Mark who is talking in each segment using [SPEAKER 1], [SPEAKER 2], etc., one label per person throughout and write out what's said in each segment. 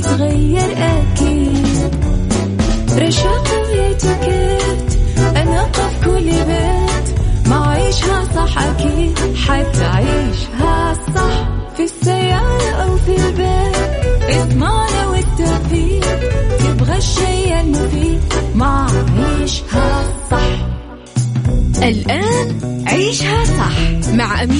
[SPEAKER 1] تتغير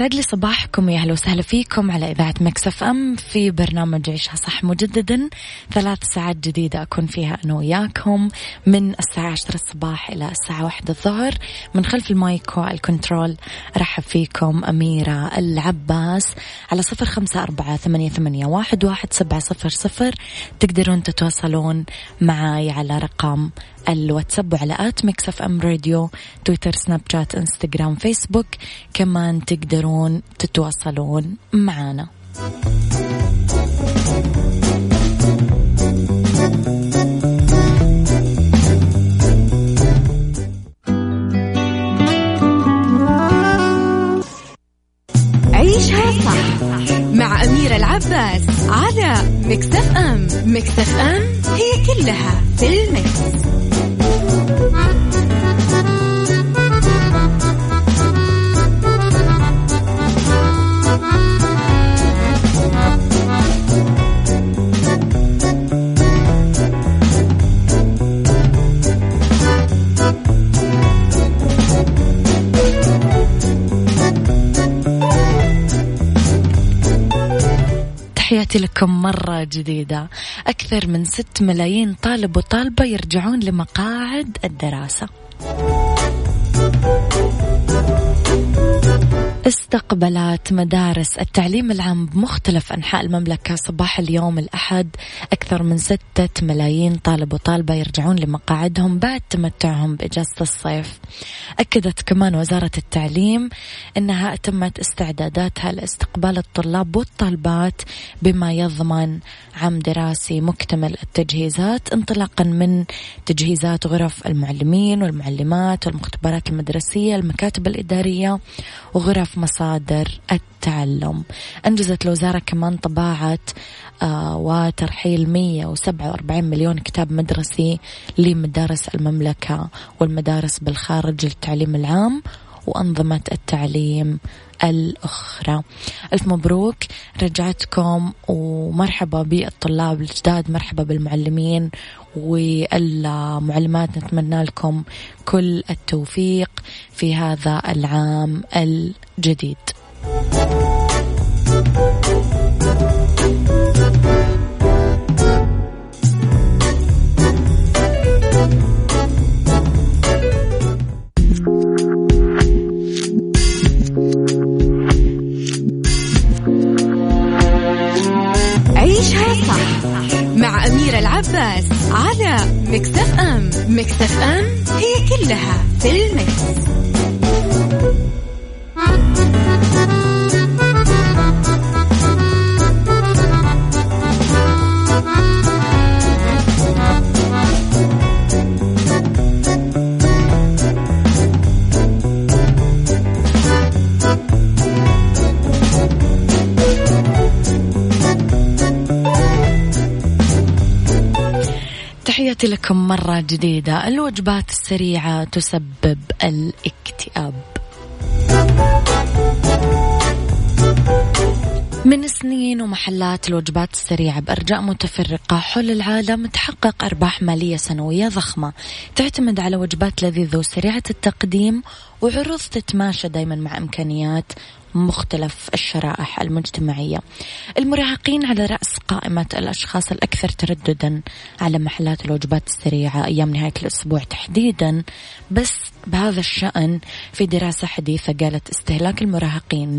[SPEAKER 2] يسعد لي صباحكم يا أهلا وسهلا فيكم على إذاعة Mix FM في برنامج عيشها صح مجددا. ثلاث ساعات جديدة أكون فيها أنا وياكم من الساعة 10 الصباح إلى الساعة 1 الظهر. من خلف ال mic وال control أرحب فيكم أميرة العباس على صفر خمسة أربعة ثمانية, ثمانية واحد, واحد سبعة صفر صفر. تقدرون تتواصلون معي على رقم الواتساب وعلى at Mix FM Radio تويتر سناب شات انستغرام فيسبوك. كمان تقدرون تتواصلون معنا.
[SPEAKER 3] عيشها صح مع أميرة العباس على مكتف أم. مكتف أم هي كلها في المكس. Thank you.
[SPEAKER 2] تحياتي لكم مرة جديدة. أكثر من 6 ملايين طالب وطالبة يرجعون لمقاعد الدراسة. استقبلت مدارس التعليم العام بمختلف أنحاء المملكة صباح اليوم الأحد. أكثر من ستة ملايين طالب وطالبة يرجعون لمقاعدهم بعد تمتعهم بإجازة الصيف. أكدت كمان وزارة التعليم أنها أتمت استعداداتها لاستقبال الطلاب والطالبات بما يضمن عام دراسي مكتمل التجهيزات انطلاقا من تجهيزات غرف المعلمين والمعلمات والمختبرات المدرسية المكاتب الإدارية وغرف مصادر التعلم؟ أنجزت الوزارة كمان طباعة آه وترحيل 147 مليون كتاب مدرسي لمدارس المملكة والمدارس بالخارج للتعليم العام وأنظمة التعليم الأخرى. ألف مبروك رجعتكم ومرحبا بالطلاب الجداد مرحبا بالمعلمين والمعلمات. نتمنى لكم كل التوفيق في هذا العام
[SPEAKER 3] عيشها
[SPEAKER 2] تحياتي لكم مرة جديدة. الوجبات السريعة تسبب الاكتئاب. من سنين ومحلات الوجبات السريعة بأرجاء متفرقة حول العالم تحقق أرباح مالية سنوية ضخمة تعتمد على وجبات لذيذة وسريعة التقديم وعروض تتماشى دايما مع إمكانيات مختلف الشرائح المجتمعية. المراهقين على رأس قائمة الأشخاص الأكثر ترددا على محلات الوجبات السريعة أيام نهاية الأسبوع تحديدا. بس بهذا الشأن في دراسة حديثة قالت استهلاك المراهقين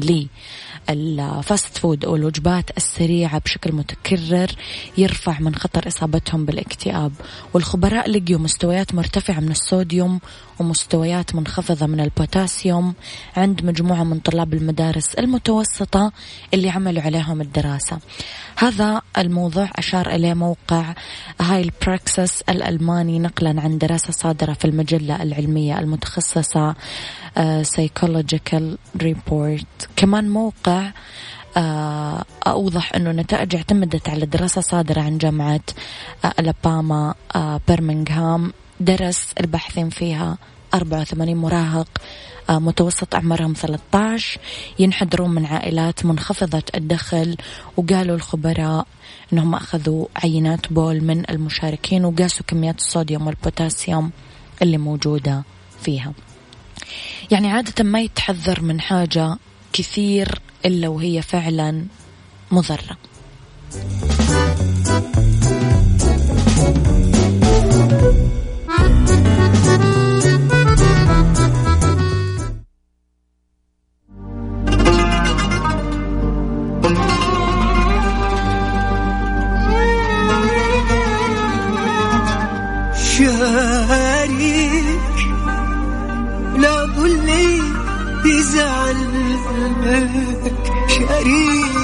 [SPEAKER 2] لل fast food أو الوجبات السريعة بشكل متكرر يرفع من خطر إصابتهم بالاكتئاب. والخبراء لقيوا مستويات مرتفعة من الصوديوم ومستويات منخفضة من البوتاسيوم عند مجموعة من طلاب المدارس المتوسطة اللي عملوا عليهم الدراسة. هذا الموضوع أشار إليه موقع Heilpraxis الألماني نقلا عن دراسة صادرة في المجلة العلمية المتخصصة Psychological uh, Report كمان موقع uh, أوضح أنه نتائج اعتمدت على دراسة صادرة عن جامعة ألاباما برمنغهام درس الباحثين فيها 84 مراهق متوسط أعمارهم 13 ينحدرون من عائلات منخفضة الدخل وقالوا الخبراء أنهم أخذوا عينات بول من المشاركين وقاسوا كميات الصوديوم والبوتاسيوم اللي موجودة فيها. يعني عادة ما يتحذر من حاجة كثير إلا وهي فعلا مضرة.
[SPEAKER 4] يزعل قلبك شريك.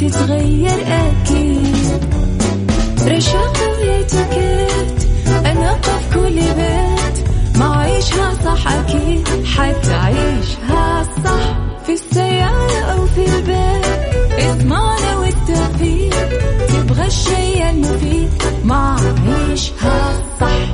[SPEAKER 1] تتغير أكيد. رشاق ويتوكيت أنا في كل بيت. ما عيشها صح أكيد حتعيشها صح. في السيارة أو في البيت إضمعنا والتوفيق. تبغى الشي المفيد ما عيشها صح.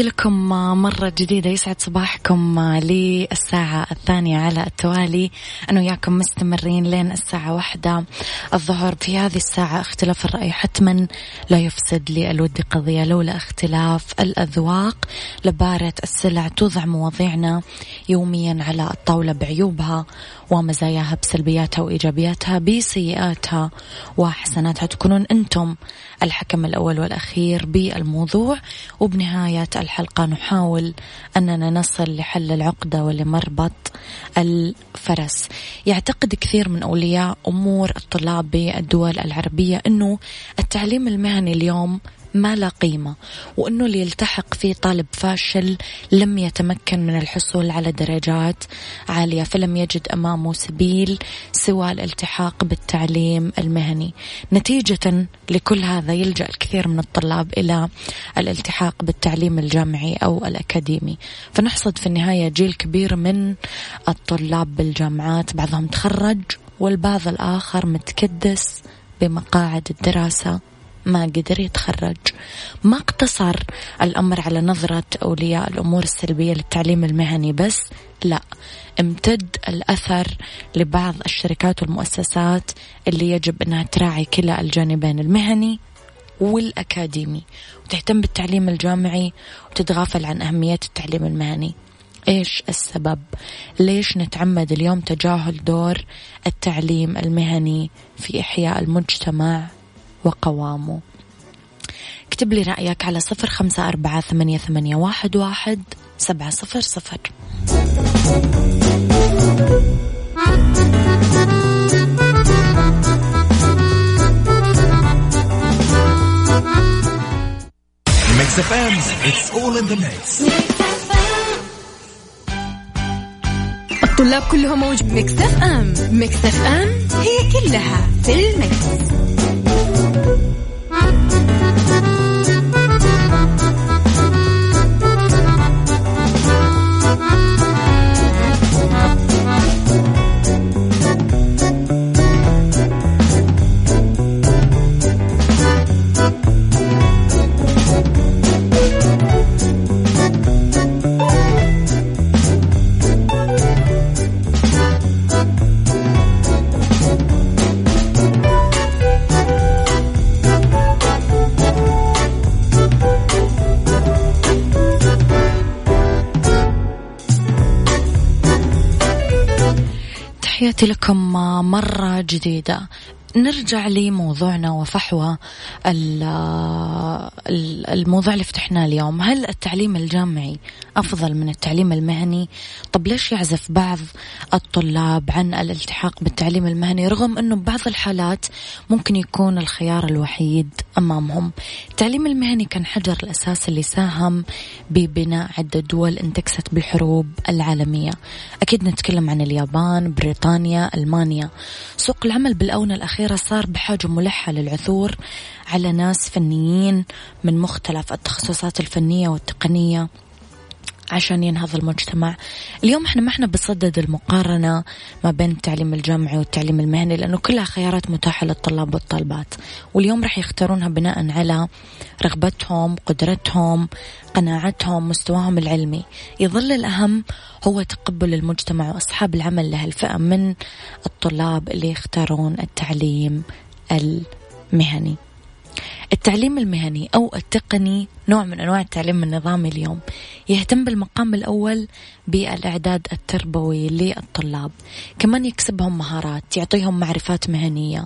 [SPEAKER 2] تحياتي لكم مرة جديدة يسعد صباحكم للساعة الثانية على التوالي. أنا وياكم مستمرين لين الساعة واحدة الظهر. في هذه الساعة اختلاف الرأي حتما لا يفسد للود قضية لولا اختلاف الأذواق لبارة السلع توضع مواضيعنا يوميا على الطاولة بعيوبها ومزاياها بسلبياتها وإيجابياتها بسيئاتها وحسناتها تكونون أنتم الحكم الأول والأخير بالموضوع. وبنهاية الحلقة نحاول أننا نصل لحل العقدة ولمربط الفرس. يعتقد كثير من أولياء أمور الطلاب بالدول العربية أنه التعليم المهني اليوم ما لا قيمة وأنه اللي يلتحق فيه طالب فاشل لم يتمكن من الحصول على درجات عالية فلم يجد أمامه سبيل سوى الالتحاق بالتعليم المهني. نتيجة لكل هذا يلجأ الكثير من الطلاب إلى الالتحاق بالتعليم الجامعي أو الأكاديمي. فنحصد في النهاية جيل كبير من الطلاب بالجامعات بعضهم تخرج والبعض الآخر متكدس بمقاعد الدراسة ما قدر يتخرج. ما اقتصر الأمر على نظرة أولياء الأمور السلبية للتعليم المهني بس لا. امتد الأثر لبعض الشركات والمؤسسات اللي يجب أنها تراعي كلا الجانبين المهني والأكاديمي. وتهتم بالتعليم الجامعي وتتغافل عن أهمية التعليم المهني. إيش السبب؟ ليش نتعمد اليوم تجاهل دور التعليم المهني في إحياء المجتمع؟ وقوامه. اكتب لي رأيك على صفر خمسة أربعة ثمانية, ثمانية واحد, واحد سبعة صفر صفر.
[SPEAKER 3] الطلاب كلهم موجود. Mix FM Mix FM هي كلها في ال
[SPEAKER 2] mix. لكم مرة جديدة. نرجع لموضوعنا وفحوى الموضوع اللي فتحناه اليوم. هل التعليم الجامعي أفضل من التعليم المهني؟ طب ليش يعزف بعض الطلاب عن الالتحاق بالتعليم المهني رغم أنه ببعض الحالات ممكن يكون الخيار الوحيد أمامهم؟ التعليم المهني كان حجر الأساس اللي ساهم ببناء عدة دول انتكست بالحروب العالمية. أكيد نتكلم عن اليابان بريطانيا ألمانيا. سوق العمل بالأونة الأخيرة صار بحاجة ملحة للعثور على ناس فنيين من مختلف التخصصات الفنية والتقنية. عشان ينهض المجتمع. اليوم إحنا ما إحنا بصدد المقارنة ما بين التعليم الجامعي والتعليم المهني لأنه كلها خيارات متاحة للطلاب والطالبات. واليوم راح يختارونها بناء على رغبتهم قدرتهم قناعتهم مستواهم العلمي. يظل الأهم هو تقبل المجتمع وأصحاب العمل لهالفئة من الطلاب اللي يختارون التعليم المهني. التعليم المهني أو التقني نوع من أنواع التعليم النظامي اليوم يهتم بالمقام الأول بالإعداد التربوي للطلاب. كمان يكسبهم مهارات يعطيهم معرفات مهنية.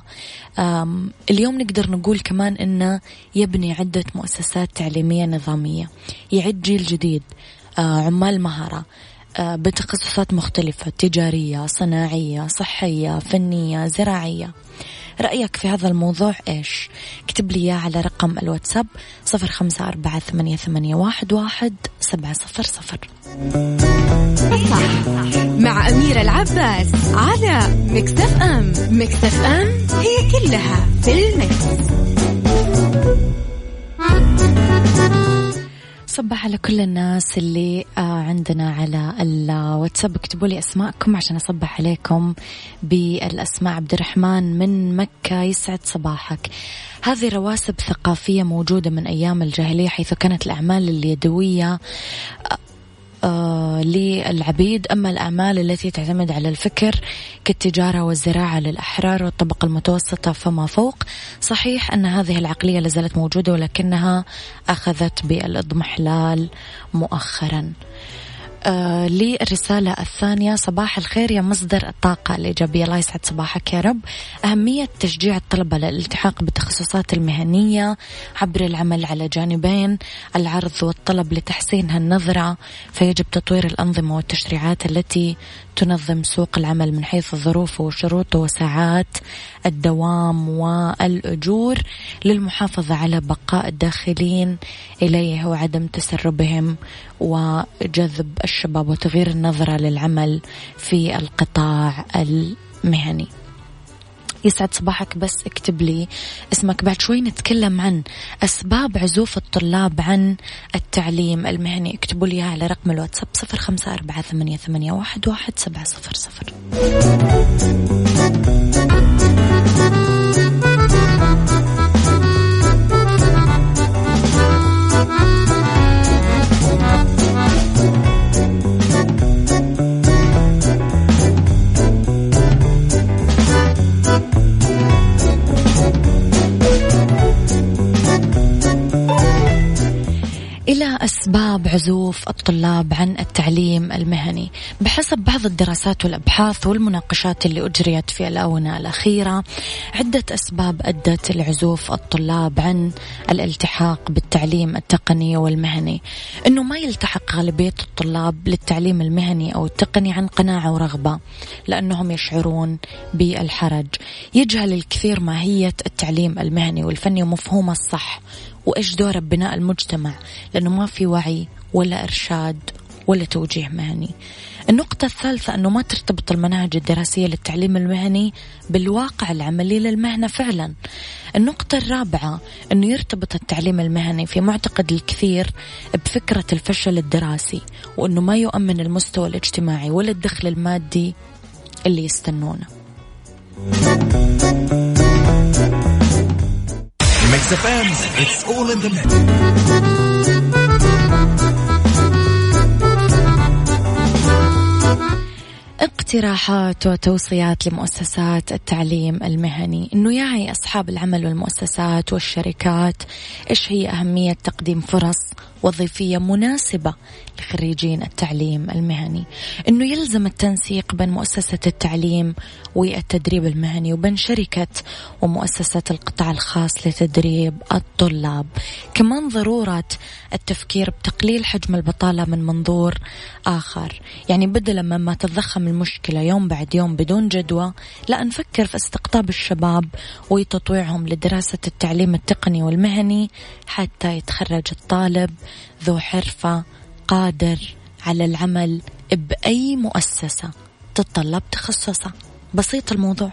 [SPEAKER 2] اليوم نقدر نقول كمان أنه يبني عدة مؤسسات تعليمية نظامية. يعد جيل جديد آه، عمال مهارة آه، بتخصصات مختلفة تجارية صناعية صحية فنية زراعية. رأيك في هذا الموضوع إيش؟ اكتب لي إياه على رقم الواتساب صفر خمسة أربعة ثمانية, ثمانية واحد, واحد سبعة صفر صفر.
[SPEAKER 3] صح مع أميرة العباس على مكتف أم مكتف أم هي كلها في المكس.
[SPEAKER 2] صبح على كل الناس اللي آه، عندنا على الواتساب. اكتبوا لي أسماءكم عشان أصبح عليكم بالأسماء. عبد الرحمن من مكة يسعد صباحك. هذه رواسب ثقافية موجودة من أيام الجاهلية حيث كانت الأعمال اليدوية آه، للعبيد. أما الأعمال التي تعتمد على الفكر كالتجارة والزراعة للأحرار والطبقة المتوسطة فما فوق صحيح أن هذه العقلية لازالت موجودة ولكنها أخذت بالإضمحلال مؤخرا. آه للرسالة الثانية. صباح الخير يا مصدر الطاقة الإيجابية. الله يسعد صباحك يا رب. أهمية تشجيع الطلبة للالتحاق بالتخصصات المهنية عبر العمل على جانبين العرض والطلب لتحسين هالنظرة. فيجب تطوير الأنظمة والتشريعات التي تنظم سوق العمل من حيث ظروفه وشروطه وساعات الدوام والأجور للمحافظة على بقاء الداخلين إليه وعدم تسربهم وجذب الشباب وتغيير النظرة للعمل في القطاع المهني. يسعد صباحك بس اكتب لي اسمك. بعد شوي نتكلم عن أسباب عزوف الطلاب عن التعليم المهني. اكتبوا لي على رقم الواتساب صفر خمسة أربعة ثمانية, واحد سبعة صفر صفر. إلى أسباب عزوف الطلاب عن التعليم المهني. بحسب بعض الدراسات والأبحاث والمناقشات اللي أجريت في الآونة الأخيرة عدة أسباب أدت لعزوف الطلاب عن الالتحاق بالتعليم التقني والمهني. أنه ما يلتحق غالبية الطلاب للتعليم المهني أو التقني عن قناعة ورغبة لأنهم يشعرون بالحرج. يجهل الكثير ماهية التعليم المهني والفني ومفهومه الصح وإيش دوره ببناء المجتمع؟ لأنه ما في وعي ولا إرشاد ولا توجيه مهني. النقطة الثالثة أنه ما ترتبط المناهج الدراسية للتعليم المهني بالواقع العملي للمهنة فعلا. النقطة الرابعة أنه يرتبط التعليم المهني في معتقد الكثير بفكرة الفشل الدراسي وأنه ما يؤمن المستوى الاجتماعي ولا الدخل المادي اللي يستنونه.
[SPEAKER 5] Mix FM, it's all in the mix.
[SPEAKER 2] اقتراحات وتوصيات لمؤسسات التعليم المهني إنه يعي أصحاب العمل والمؤسسات والشركات إيش هي أهمية تقديم فرص وظيفية مناسبة لخريجين التعليم المهني. إنه يلزم التنسيق بين مؤسسة التعليم والتدريب المهني وبين شركة ومؤسسة القطاع الخاص لتدريب الطلاب. كمان ضرورة التفكير بتقليل حجم البطالة من منظور آخر. يعني بدلا مما تتضخم المشكلة يوم بعد يوم بدون جدوى لا نفكر في استقطاب الشباب وتطويعهم لدراسة التعليم التقني والمهني حتى يتخرج الطالب ذو حرفة قادر على العمل بأي مؤسسة تتطلب تخصصه بسيط الموضوع.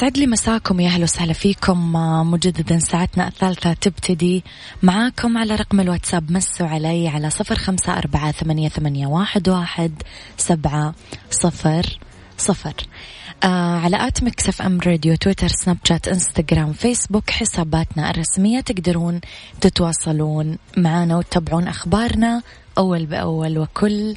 [SPEAKER 2] يسعد لي مساكم يا أهلا وسهلا فيكم آه، مجددا ساعتنا الثالثة تبتدي معاكم على رقم الواتساب. مسوا علي على صفر خمسة أربعة ثمانية, ثمانية واحد, واحد سبعة صفر صفر. آه على at Mix FM Radio تويتر سناب شات إنستغرام فيسبوك حساباتنا الرسمية. تقدرون تتواصلون معنا وتتابعون أخبارنا أول بأول وكل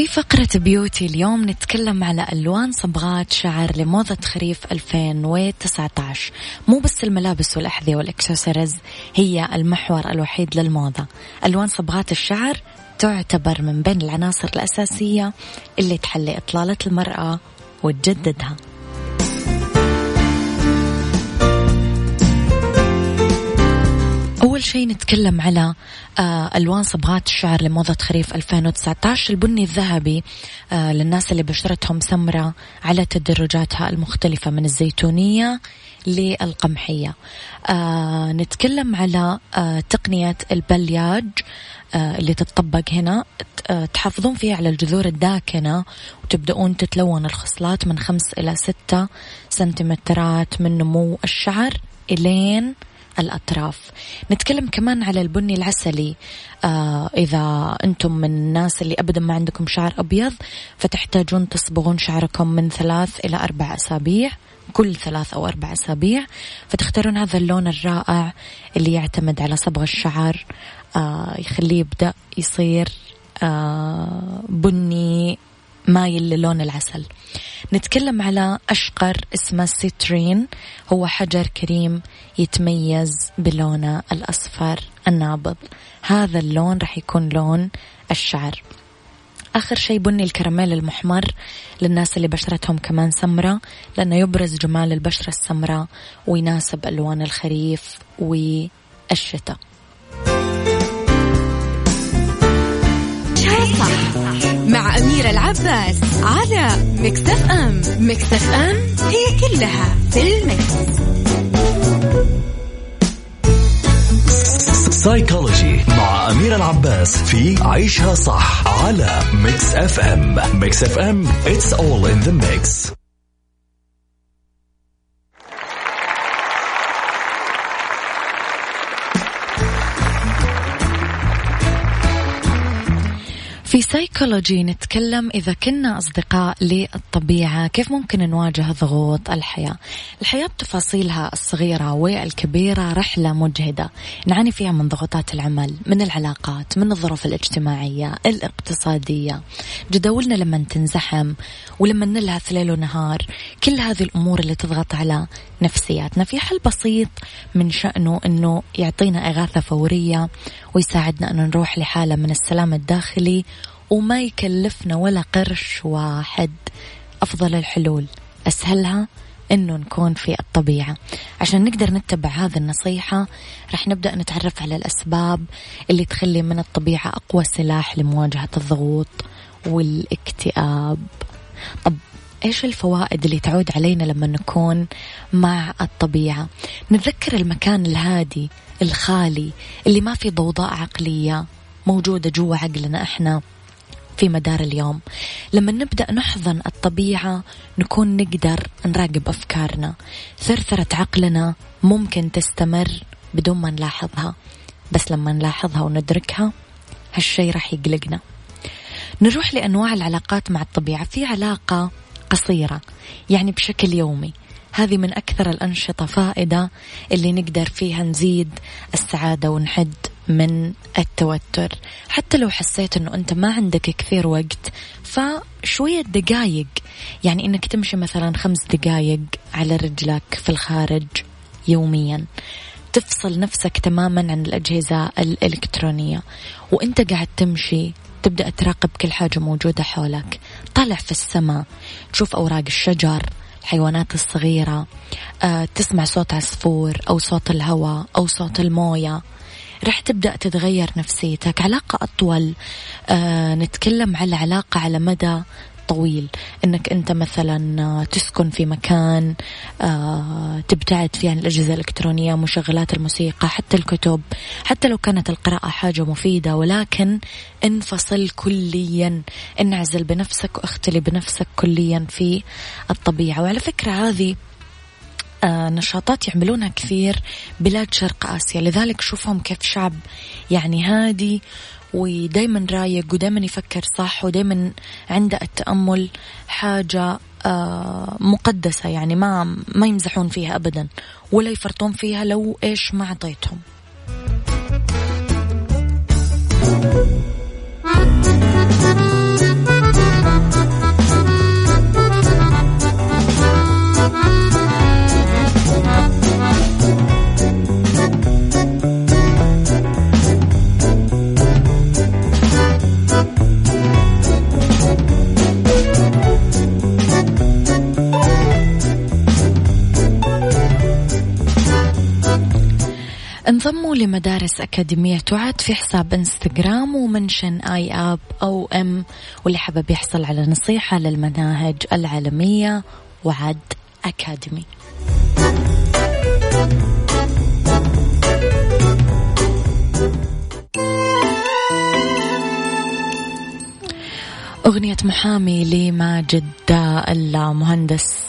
[SPEAKER 2] في فقرة بيوتي اليوم نتكلم على ألوان صبغات شعر لموضة خريف 2019 مو بس الملابس والأحذية والإكسسوارز هي المحور الوحيد للموضة. ألوان صبغات الشعر تعتبر من بين العناصر الأساسية اللي تحلي إطلالة المرأة وتجددها. أول شيء نتكلم على آه، ألوان صبغات الشعر لموضة خريف 2019 البني الذهبي آه، للناس اللي بشرتهم سمرة على تدرجاتها المختلفة من الزيتونية للقمحية. آه، نتكلم على تقنية البلياج اللي تطبق هنا. تحافظون فيها على الجذور الداكنة وتبدأون تتلون الخصلات من خمس إلى ستة سنتيمترات من نمو الشعر إلين الأطراف. نتكلم كمان على البني العسلي. آه إذا أنتم من الناس اللي أبدا ما عندكم شعر أبيض فتحتاجون تصبغون شعركم من ثلاث إلى أربع أسابيع كل ثلاث أو أربع أسابيع. فتختارون هذا اللون الرائع اللي يعتمد على صبغ الشعر. آه يخليه يبدأ يصير آه بني مايل للون العسل. نتكلم على أشقر اسمه سيترين. هو حجر كريم يتميز بلونه الأصفر النابض. هذا اللون راح يكون لون الشعر. آخر شيء بني الكراميل المحمر للناس اللي بشرتهم كمان سمراء لأنه يبرز جمال البشرة السمراء ويناسب ألوان الخريف والشتاء.
[SPEAKER 3] مع أميرة العباس على Mix FM. Mix FM هي كلها في ال mix.
[SPEAKER 5] سايكولوجي مع أميرة العباس في عيشها صح على Mix FM. Mix FM it's all in the mix.
[SPEAKER 2] في سيكولوجي نتكلم إذا كنا أصدقاء للطبيعة كيف ممكن نواجه ضغوط الحياة؟ الحياة بتفاصيلها الصغيرة والكبيرة رحلة مجهدة نعاني فيها من ضغوطات العمل من العلاقات من الظروف الاجتماعية الاقتصادية. جداولنا لما تنزحم ولما نلهث ليل ونهار كل هذه الأمور اللي تضغط على نفسياتنا. في حل بسيط من شأنه أنه يعطينا إغاثة فورية ويساعدنا أن نروح لحالة من السلام الداخلي وما يكلفنا ولا قرش واحد أفضل الحلول. أسهلها إنه نكون في الطبيعة. عشان نقدر نتبع هذه النصيحة رح نبدأ نتعرف على الأسباب اللي تخلي من الطبيعة أقوى سلاح لمواجهة الضغوط والاكتئاب. طب إيش الفوائد اللي تعود علينا لما نكون مع الطبيعة؟ نتذكر المكان الهادي الخالي اللي ما في ضوضاء عقلية موجودة جوا عقلنا إحنا. في مدار اليوم. لما نبدأ نحضن الطبيعة نكون نقدر نراقب أفكارنا. ثرثرة عقلنا ممكن تستمر بدون ما نلاحظها. بس لما نلاحظها وندركها هالشي راح يقلقنا. نروح لأنواع العلاقات مع الطبيعة. في علاقة قصيرة يعني بشكل يومي. هذه من أكثر الأنشطة فائدة اللي نقدر فيها نزيد السعادة ونحد من التوتر. حتى لو حسيت أنه أنت ما عندك كثير وقت فشوية دقايق. يعني أنك تمشي مثلا خمس دقايق على رجلك في الخارج يوميا. تفصل نفسك تماما عن الأجهزة الإلكترونية. وأنت قاعد تمشي تبدأ تراقب كل حاجة موجودة حولك. طالع في السماء تشوف أوراق الشجر الحيوانات الصغيرة أه تسمع صوت عصفور أو صوت الهواء أو صوت الموية. راح تبدأ تتغير نفسيتك. علاقة أطول أه نتكلم على علاقة على مدى طويل. إنك أنت مثلا تسكن في مكان آه، تبتعد فيه عن الأجهزة الإلكترونية مشغلات الموسيقى حتى الكتب حتى لو كانت القراءة حاجة مفيدة. ولكن انفصل كليا. انعزل بنفسك واختلي بنفسك كليا في الطبيعة. وعلى فكرة هذه آه نشاطات يعملونها كثير بلاد شرق آسيا. لذلك شوفهم كيف شعب يعني هادي ودايما رايق ودايما يفكر صح ودايما عنده التأمل حاجة آه مقدسة يعني ما ما يمزحون فيها أبدا ولا يفرطون فيها لو إيش ما أعطيتهم. انضموا لمدارس أكاديمية تعد في حساب إنستغرام ومنشن آي آب أو أم. واللي حابب يحصل على نصيحة للمناهج العالمية وعد أكاديمي. أغنية محامي لماجد المهندس.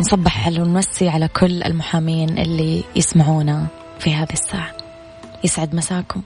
[SPEAKER 2] نصبح ونمسي على كل المحامين اللي يسمعونا. في هذه الساعة. يسعد مساكم.